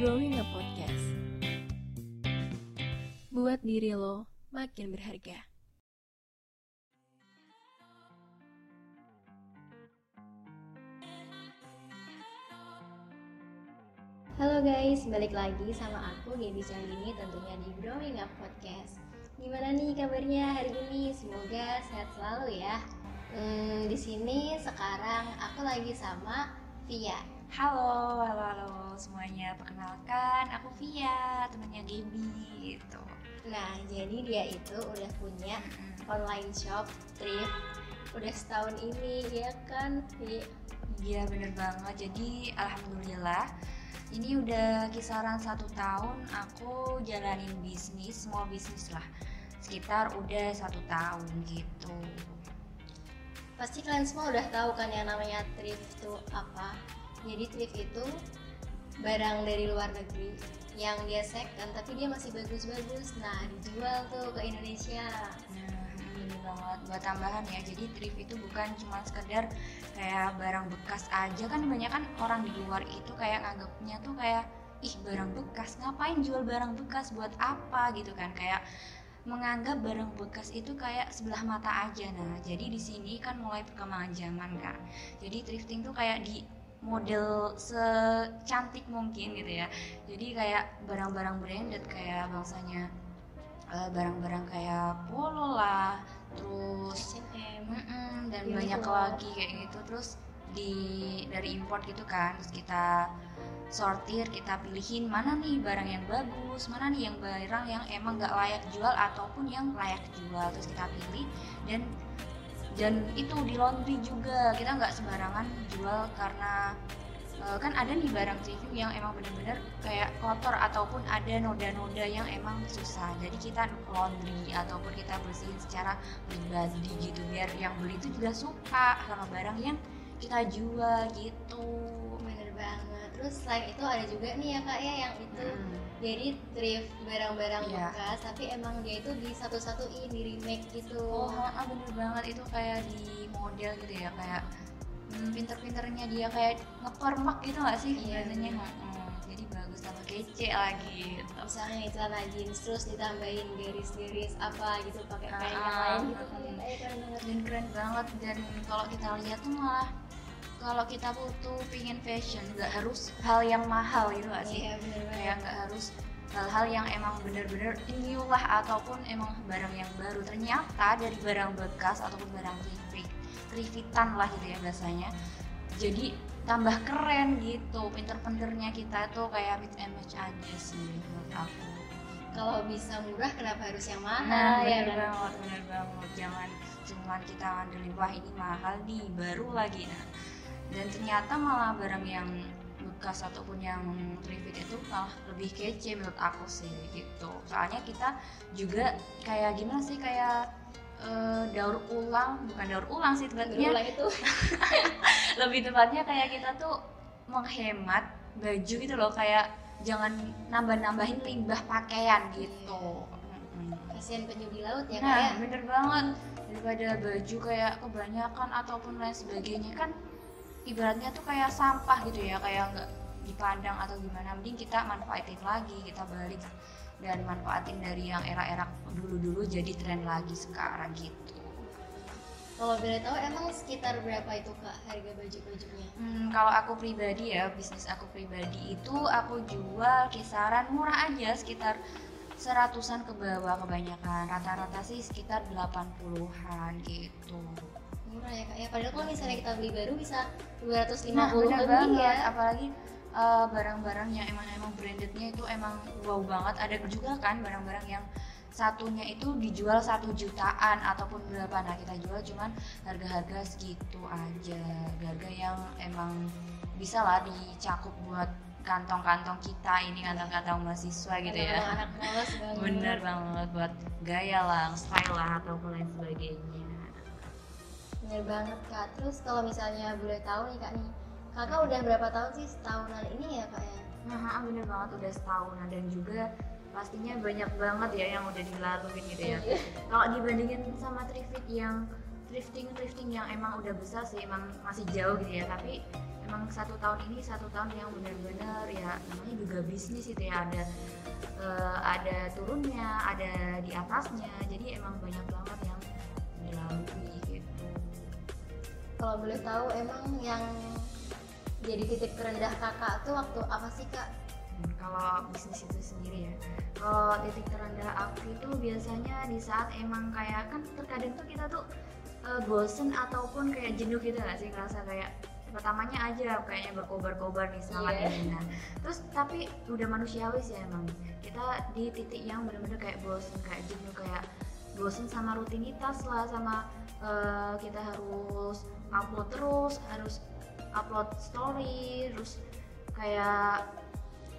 Growing a Podcast. Buat diri lo makin berharga. Halo guys, balik lagi sama aku Gaby Chandini tentunya di Growing Up Podcast. Gimana nih kabarnya hari ini? Semoga sehat selalu ya. Hmm, di sini sekarang aku lagi sama Via. Halo, halo, halo semuanya. Perkenalkan, aku Via, temannya Gaby gitu. Nah, jadi dia itu udah punya online shop thrift udah setahun ini ya kan? Vi? Iya bener banget. Jadi alhamdulillah ini udah kisaran satu tahun aku jalanin bisnis, small bisnis lah. Sekitar udah satu tahun gitu. Pasti kalian semua udah tahu kan yang namanya thrift itu apa? Jadi thrift itu barang dari luar negeri yang dia second tapi dia masih bagus-bagus. Nah, dijual tuh ke Indonesia. Nah, banget. Buat tambahan ya, jadi thrift itu bukan cuma sekedar kayak barang bekas aja kan banyak kan orang di luar itu kayak nganggapnya tuh kayak ih barang bekas ngapain jual barang bekas buat apa gitu kan kayak menganggap barang bekas itu kayak sebelah mata aja nah jadi di sini kan mulai perkembangan zaman kan jadi thrifting tuh kayak di model secantik mungkin gitu ya jadi kayak barang-barang branded kayak bangsanya eh, barang-barang kayak polo lah terus H&M. Mm-mm, dan Uniqlo. banyak lagi kayak gitu terus di dari import gitu kan terus kita sortir kita pilihin mana nih barang yang bagus mana nih yang barang yang emang nggak layak jual ataupun yang layak jual. Terus kita pilih dan dan itu di laundry juga. Kita nggak sembarangan jual karena eh, kan ada nih barang review yang emang bener-bener kayak kotor ataupun ada noda-noda yang emang susah. Jadi kita laundry ataupun kita bersihin secara pribadi gitu biar yang beli itu juga suka sama barang yang kita jual gitu. Bener banget. Terus selain itu ada juga nih ya kak ya yang itu Hmm. jadi thrift barang-barang Iya. bekas tapi emang dia itu di satu-satuin di remake gitu. Oh, ah, bener banget itu kayak di model gitu ya kayak hmm, pinter-pinternya dia kayak ngepermak gitu gak sih Iya. biasanya Hmm, jadi bagus sama kece lagi gitu. Misalnya celana jeans terus ditambahin garis-garis apa gitu pakai kain yang Ah, lain gitu kan hmm. keren banget. dan keren banget dan kalau kita lihat tuh malah kalau kita butuh pingin fashion nggak harus hal yang mahal gitu gak sih? Iya bener kayak banget. nggak harus hal-hal yang emang bener-bener new lah ataupun emang barang yang baru. Ternyata dari barang bekas ataupun barang trifit trifitan lah gitu ya biasanya jadi tambah keren gitu. Pinter-pinternya kita tuh kayak mix and match aja sih menurut aku. Kalau bisa murah kenapa harus yang mahal nah ya bener kan? banget bener banget. Jangan cuman kita ngandelin wah ini mahal nih baru lagi. Nah dan ternyata malah barang yang bekas ataupun yang trifit itu malah lebih kece menurut aku sih gitu. Soalnya kita juga kayak gimana sih kayak eh, daur ulang bukan daur ulang sih tepatnya. itu. Lebih tepatnya kayak kita tuh menghemat baju gitu loh kayak jangan nambah-nambahin limbah pakaian gitu. Kasihan penyu di laut ya nah kayak. bener banget. Daripada baju kayak kebanyakan ataupun lain sebagainya kan ibaratnya tuh kayak sampah gitu ya kayak nggak dipandang atau gimana mending kita manfaatin lagi kita balik dan manfaatin dari yang era-era dulu-dulu jadi tren lagi sekarang gitu kalau boleh tahu emang sekitar berapa itu kak harga baju-bajunya? Hmm, kalau aku pribadi ya, bisnis aku pribadi itu aku jual kisaran murah aja sekitar seratusan ke bawah kebanyakan. Rata-rata sih sekitar 80-an gitu. Murah ya kak ya. Padahal kalau misalnya kita beli baru bisa 250 Nah, bener lebih banget. ya. Apalagi eh, barang-barang yang emang emang brandednya itu emang wow banget. Ada juga kan barang-barang yang satunya itu dijual satu jutaan ataupun berapa nah kita jual cuman harga-harga segitu aja harga yang emang bisa lah dicakup buat kantong-kantong kita ini kantong-kantong mahasiswa gitu ya Anak banget. bener banget buat gaya lah style lah ataupun lain sebagainya Bener banget kak. Terus kalau misalnya boleh tahu nih kak nih, kakak udah berapa tahun sih setahunan ini ya kak ya? Nah, bener banget udah setahunan dan juga pastinya banyak banget ya yang udah dilaluin gitu ya. Iya. Kalau dibandingin sama thrifting yang thrifting thrifting yang emang udah besar sih emang masih jauh gitu ya, tapi emang satu tahun ini satu tahun yang benar-benar ya namanya juga bisnis itu ya ada eh, ada turunnya ada di atasnya jadi emang banyak banget yang dilalui Kalau boleh tahu emang yang jadi titik terendah kakak tuh waktu apa sih kak? Hmm, kalau bisnis itu sendiri ya kalau titik terendah aku itu biasanya di saat emang kayak kan terkadang tuh kita tuh eh, bosen ataupun kayak jenuh gitu gak sih ngerasa kayak pertamanya aja kayaknya berkobar-kobar nih semangat Iya. ini nah terus tapi udah manusiawi sih emang kita di titik yang bener-bener kayak bosen kayak jenuh kayak bosen sama rutinitas lah sama eh, kita harus upload terus harus upload story terus kayak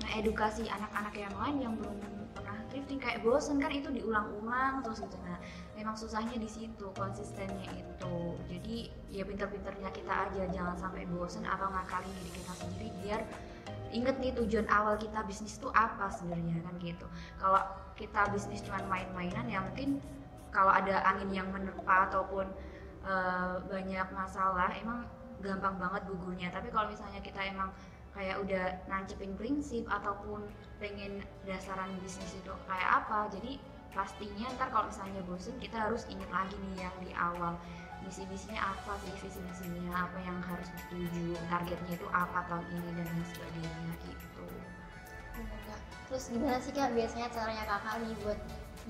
ngedukasi anak-anak yang lain yang belum pernah thrifting. Kayak bosen kan itu diulang-ulang terus gitu. Nah memang susahnya di situ konsistennya itu. Jadi ya pinter-pinternya kita aja jangan sampai bosen atau ngakalin diri kita sendiri biar inget nih tujuan awal kita bisnis itu apa sebenarnya kan gitu. Kalau kita bisnis cuma main-mainan ya mungkin kalau ada angin yang menerpa ataupun eh, banyak masalah emang gampang banget gugurnya. Tapi kalau misalnya kita emang kayak udah nancepin prinsip ataupun pengen dasaran bisnis itu kayak apa jadi pastinya ntar kalau misalnya bosen kita harus ingat lagi nih yang di awal. Misi misinya apa sih? Visi misinya apa yang harus dituju? Targetnya itu apa tahun ini dan lain sebagainya gitu. Iya. Terus gimana sih kak biasanya caranya kakak nih buat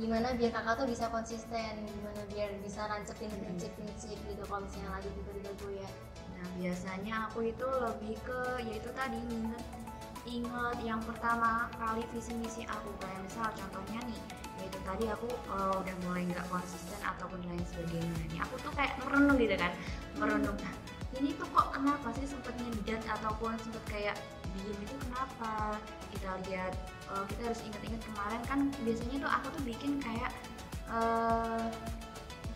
gimana biar kakak tuh bisa konsisten, gimana biar bisa nancepin prinsip-prinsip gitu kalau misalnya lagi tiba-tiba goyah. Nah biasanya aku itu lebih ke yaitu tadi inget inget yang pertama kali visi misi aku. Kayak misal contohnya nih yaitu tadi aku eh, udah mulai nggak konsisten ataupun lain sebagainya. Nih aku tuh kayak merenung gitu kan merenung. Nah ini tuh kok kenapa sih sempet ngedat ataupun sempet kayak diem itu kenapa? Kita lihat eh, kita harus ingat-ingat kemarin kan biasanya tuh aku tuh bikin kayak eh,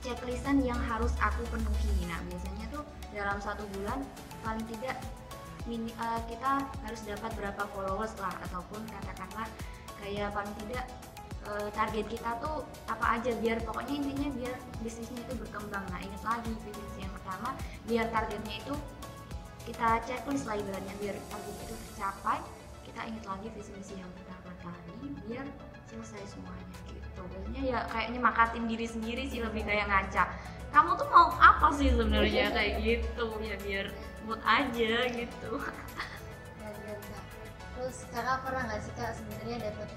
checklistan yang harus aku penuhi. Nah biasanya tuh dalam satu bulan paling tidak mini, eh, kita harus dapat berapa followers lah ataupun katakanlah kayak paling tidak target kita tuh apa aja biar pokoknya intinya biar bisnisnya itu berkembang. Nah ingat lagi bisnis yang pertama biar targetnya itu kita checklist lah ibaratnya biar target itu tercapai. Kita ingat lagi visi misi yang pertama tadi biar selesai semuanya gitu. Biasanya ya kayak nyemakatin diri sendiri sih lebih kayak ngaca kamu tuh mau apa sih sebenarnya? Kayak gitu ya biar mood aja gitu. Kak. Terus kakak pernah nggak sih kak sebenarnya dapet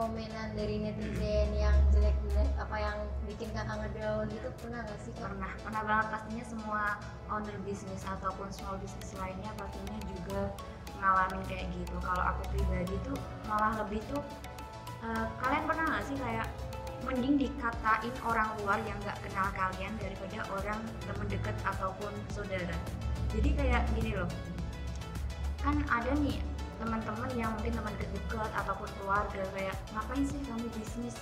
komenan dari netizen yang jelek-jelek apa yang bikin kakak ngedown gitu pernah nggak sih kak? pernah pernah banget. Pastinya semua owner bisnis ataupun small business lainnya pastinya juga ngalamin kayak gitu. Kalau aku pribadi tuh malah lebih tuh eh, kalian pernah nggak sih kayak mending dikatain orang luar yang nggak kenal kalian daripada orang temen deket ataupun saudara? Jadi kayak gini loh. Kan ada nih teman-teman yang mungkin teman deket ataupun keluarga kayak ngapain sih kamu bisnis?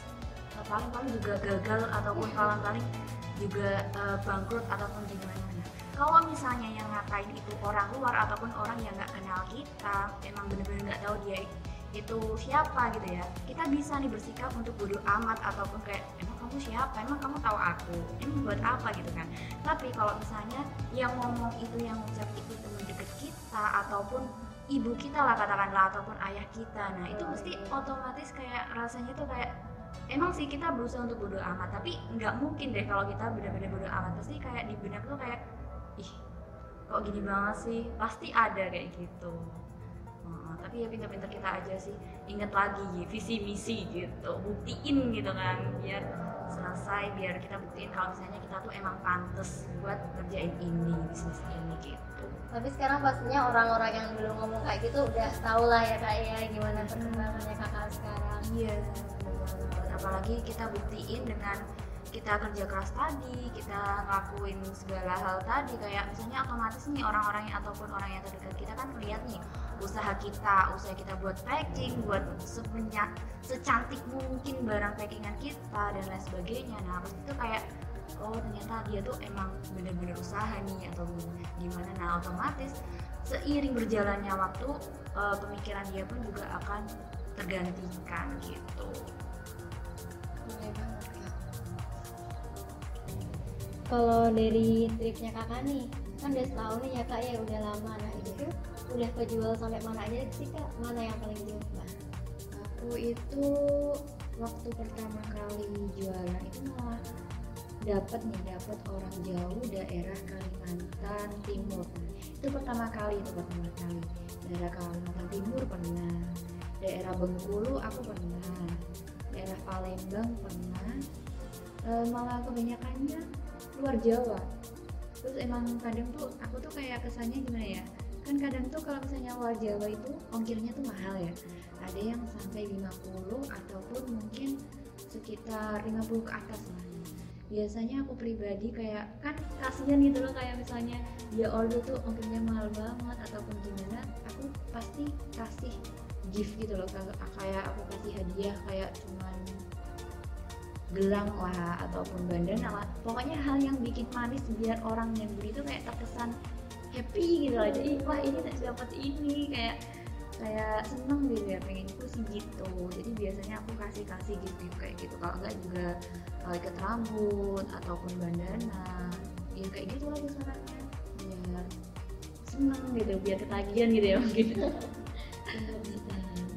Paling-paling juga gagal ataupun paling-paling juga eh, bangkrut ataupun gimana? Kalau misalnya yang ngatain itu orang luar ataupun orang yang nggak kenal kita emang bener-bener nggak tahu dia itu siapa gitu ya kita bisa nih bersikap untuk bodoh amat ataupun kayak emang kamu siapa? Emang kamu tahu aku? Emang buat apa? gitu kan. Tapi kalau misalnya yang ngomong itu yang ngucap itu teman deket kita ataupun ibu kita lah katakanlah ataupun ayah kita. Nah itu mesti otomatis kayak rasanya tuh kayak emang sih kita berusaha untuk bodoh amat tapi nggak mungkin deh kalau kita benar-benar bodoh amat. Pasti kayak di benak tuh kayak ih kok gini banget sih? Pasti ada kayak gitu. Tapi ya pinter-pinter kita aja sih. Inget lagi visi misi gitu. Buktiin gitu kan biar selesai biar kita buktiin kalau misalnya kita tuh emang pantas buat ngerjain ini bisnis ini gitu Tapi sekarang pastinya orang-orang yang dulu ngomong kayak gitu udah tau lah ya kak ya gimana perkembangannya kakak sekarang. Iya, banget. apalagi kita buktiin dengan kita kerja keras tadi, kita ngelakuin segala hal tadi kayak misalnya otomatis nih orang-orang yang ataupun orang yang terdekat kita kan lihat nih usaha kita, usaha kita buat packing, buat sebanyak secantik mungkin barang packingan kita dan lain sebagainya. Nah, pas itu kayak oh ternyata dia tuh emang bener-bener usaha nih atau gimana. Nah, otomatis seiring berjalannya waktu eh, pemikiran dia pun juga akan tergantikan gitu. Boleh banget kak. Kalau dari tripnya kakak nih, kan udah setahun nih ya kak ya udah lama. Nah itu tuh udah kejual sampai mana aja sih kak mana yang paling dijual aku itu waktu pertama kali jualan itu malah dapat nih dapat orang jauh daerah Kalimantan Timur. Itu pertama kali itu pertama kali. Daerah Kalimantan Timur pernah. Daerah Bengkulu aku pernah. Daerah Palembang pernah. E, malah kebanyakannya luar Jawa. Terus emang kadang tuh aku tuh kayak kesannya gimana ya? Kan kadang tuh kalau misalnya luar Jawa itu ongkirnya tuh mahal ya. Ada yang sampai 50 ataupun mungkin sekitar 50 ke atas lah biasanya aku pribadi kayak kan kasihan gitu loh kayak misalnya dia order tuh ongkirnya mahal banget ataupun gimana aku pasti kasih gift gitu loh kayak aku kasih hadiah kayak cuman gelang lah ataupun bandana lah. Pokoknya hal yang bikin manis biar orang yang beli itu kayak terkesan happy gitu loh. Jadi wah ini dapat ini kayak kayak seneng gitu ya pengen sih gitu. Jadi biasanya aku kasih kasih gitu kayak gitu. Kalau enggak juga ikat rambut ataupun bandana. Ya kayak gitu lah sarannya biar seneng gitu biar ketagihan gitu ya mungkin.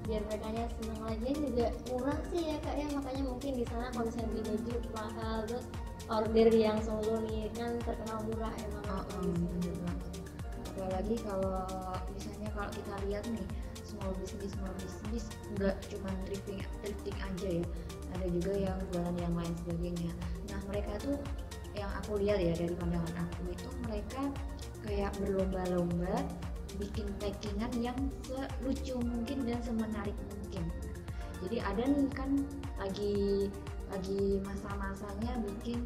Biar mereka nya seneng lagi juga murah sih ya kak ya. Makanya mungkin di sana misalnya beli baju mahal terus order yang solo nih kan terkenal murah emang. Oh, banget. Apalagi kalau misalnya kalau kita lihat nih small business small business nggak cuma thrifting thrifting aja ya. Ada juga yang jualan yang lain sebagainya. Nah mereka tuh yang aku lihat ya dari pandangan aku itu mereka kayak berlomba-lomba bikin packingan yang selucu mungkin dan semenarik mungkin. Jadi ada nih kan lagi lagi masa-masanya bikin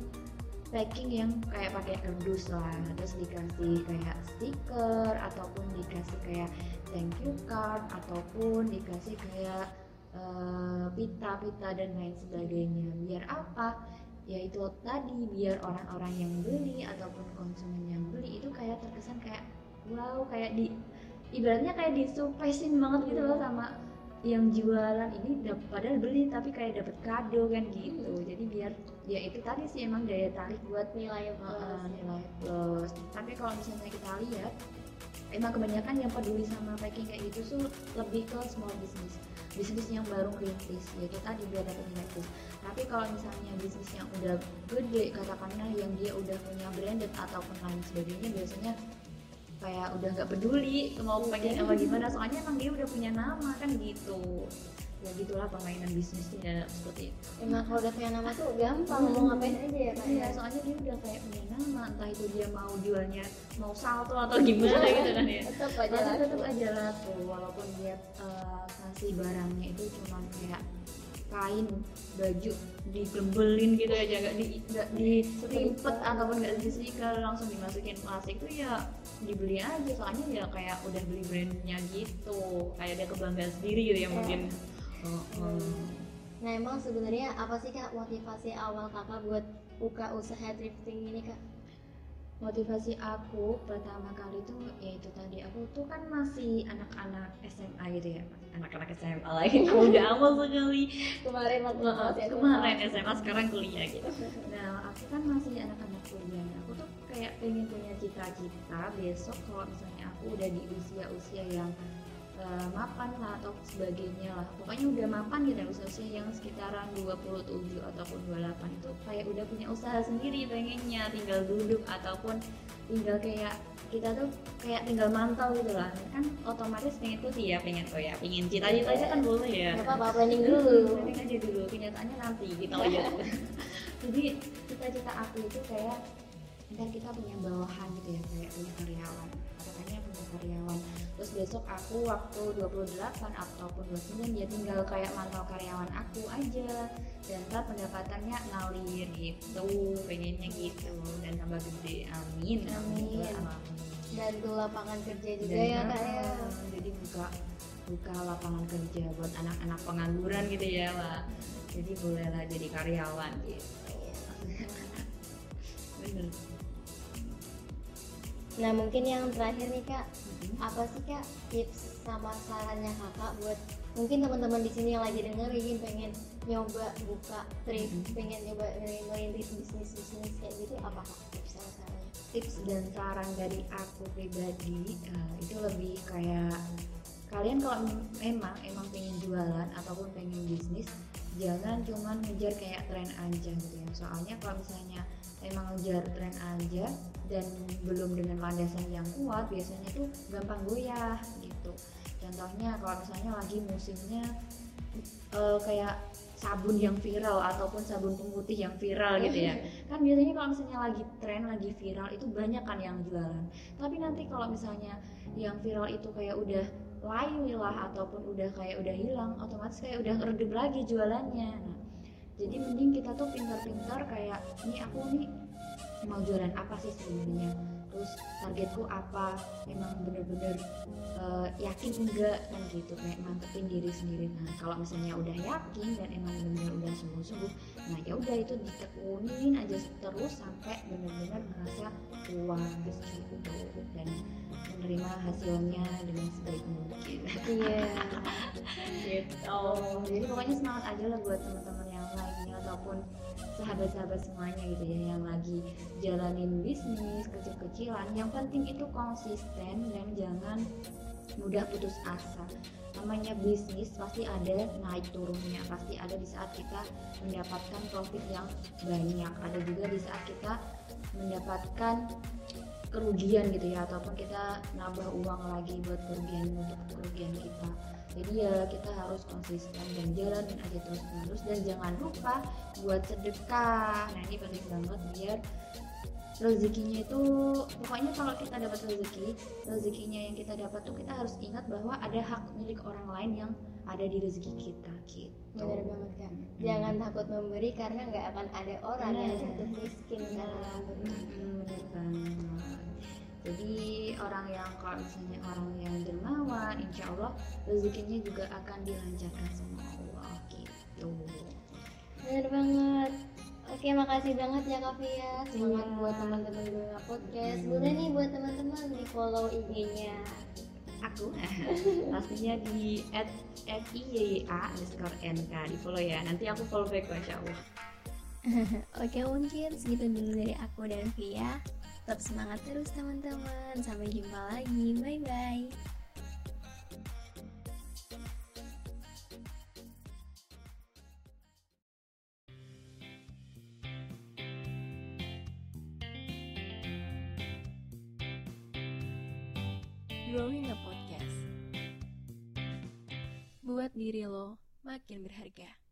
packing yang kayak pakai kardus lah. Terus dikasih kayak stiker ataupun dikasih kayak thank you card ataupun dikasih kayak pita-pita uh, dan lain sebagainya. Biar apa? Ya itu tadi biar orang-orang yang beli ataupun konsumen yang beli itu kayak terkesan kayak wow kayak di ibaratnya kayak disurprisein banget gitu loh sama yang jualan ini padahal beli tapi kayak dapat kado kan gitu. Jadi biar ya itu tadi sih emang daya tarik buat nilai plus uh, nilai plus. Tapi kalau misalnya kita lihat emang kebanyakan yang peduli sama packing kayak gitu tuh lebih ke small business. Bisnis yang baru rintis ya kita biar dapat plus tapi kalau misalnya bisnis yang udah gede katakanlah yang dia udah punya branded ataupun lain sebagainya biasanya kayak udah nggak peduli mau pengen apa gimana. Soalnya emang dia udah punya nama kan gitu ya gitulah permainan bisnisnya. Seperti itu. Emang kalau udah punya nama tuh gampang mau ngapain aja ya kak iya soalnya dia udah kayak punya nama entah itu dia mau jualnya mau salto atau gimana gitu kan ya. tetap aja laku. tetap aja laku walaupun dia uh, kasih barangnya itu cuma kayak kain baju digembelin gitu aja nggak di nggak dilipat ataupun nggak disikel langsung dimasukin plastik tuh ya dibeli aja. Soalnya ya kayak udah beli brandnya gitu kayak ada kebanggaan sendiri gitu ya mungkin nah emang sebenarnya apa sih kak motivasi awal kakak buat buka usaha thrifting ini kak? Motivasi aku pertama kali tuh yaitu tadi aku tuh kan masih anak-anak SMA gitu ya anak-anak SMA lagi udah amal sekali. Kemarin waktu kemarin SMA sekarang kuliah gitu. Nah aku kan masih anak-anak kuliah. Aku tuh kayak pengen punya cita-cita besok kalau misalnya aku udah di usia-usia yang uh, mapan lah atau sebagainya lah. Pokoknya udah mapan gitu ya usia-usia yang sekitaran 27 ataupun 28 itu. Kayak udah punya usaha sendiri pengennya tinggal duduk ataupun tinggal kayak kita tuh kayak tinggal mantau gitu lah. Kan otomatis pengen tuh sih ya pengen tuh ya pengen cita-cita aja kan boleh ya. Nggak apa-apa planning dulu. Planning aja dulu kenyataannya nanti gitu aja. Jadi cita-cita aku itu kayak ntar kita punya bawahan gitu ya kayak punya karyawan. Katanya punya karyawan. Terus besok aku waktu 28 ataupun 29 ya tinggal kayak mantau karyawan aku aja. Dan ntar pendapatannya ngalir gitu pengennya gitu. Dan tambah gede amin Amin. amin. Dan ke lapangan kerja juga Dan, ya kak ya. uh, jadi buka buka lapangan kerja buat anak-anak pengangguran gitu ya lah jadi bolehlah jadi karyawan gitu. Bener nah mungkin yang terakhir nih kak apa sih kak tips sama sarannya kakak buat mungkin teman-teman di sini yang lagi dengerin pengen nyoba buka thrift Mhm. pengen nyoba ngerintis bisnis bisnis kayak gitu apa kak tips sama sarannya tips dan saran dari aku pribadi uh, itu lebih kayak kalian kalau memang jualan ataupun pengen bisnis jangan cuman ngejar kayak tren aja gitu ya. Soalnya kalau misalnya emang ngejar tren aja dan belum dengan landasan yang kuat biasanya tuh gampang goyah gitu. Contohnya kalau misalnya lagi musimnya uh, kayak sabun yang viral ataupun sabun pemutih yang viral gitu ya. Kan biasanya kalau misalnya lagi tren lagi viral itu banyak kan yang jualan. Tapi nanti kalau misalnya yang viral itu kayak udah lain lah ataupun udah kayak udah hilang otomatis kayak udah redup lagi jualannya. Nah jadi mending kita tuh pintar-pintar kayak ini aku nih mau jualan apa sih sebenarnya terus targetku apa? Emang bener-bener uh, yakin enggak kan gitu. Kayak mantepin diri sendiri. Nah kalau misalnya udah yakin dan emang bener-bener udah sungguh-sungguh nah ya udah itu ditekunin aja terus sampai bener-bener merasa puas gitu dan menerima hasilnya dengan sebaik mungkin. Iya. Gitu. Jadi pokoknya semangat aja lah buat teman-teman ataupun sahabat-sahabat semuanya gitu ya yang lagi jalanin bisnis kecil-kecilan. Yang penting itu konsisten dan jangan mudah putus asa. Namanya bisnis pasti ada naik turunnya. Pasti ada di saat kita mendapatkan profit yang banyak. Ada juga di saat kita mendapatkan kerugian gitu ya ataupun kita nambah uang lagi buat kerugian untuk kerugian kita. Jadi ya kita harus konsisten dan jalanin aja terus menerus dan jangan lupa buat sedekah. Nah ini penting banget biar rezekinya itu pokoknya kalau kita dapat rezeki rezekinya yang kita dapat tuh kita harus ingat bahwa ada hak milik orang lain yang ada di rezeki kita gitu. Benar banget kan jangan takut memberi karena nggak akan ada orang yang jatuh miskin karena memberi benar banget jadi orang yang kalau misalnya orang yang dermawan insya Allah rezekinya juga akan dilancarkan sama Allah gitu. Benar banget. Oke, makasih banget ya Kak Fia. Semangat buat teman-teman gue podcast. Boleh nih buat teman-teman di follow IG-nya. aku? Pastinya di at at iya underscore nk di follow ya. Nanti aku follow back masya Allah. Oke mungkin segitu dulu dari aku dan Via Tetap semangat terus teman-teman. Sampai jumpa lagi. Bye bye Growing a Podcast. Buat diri lo makin berharga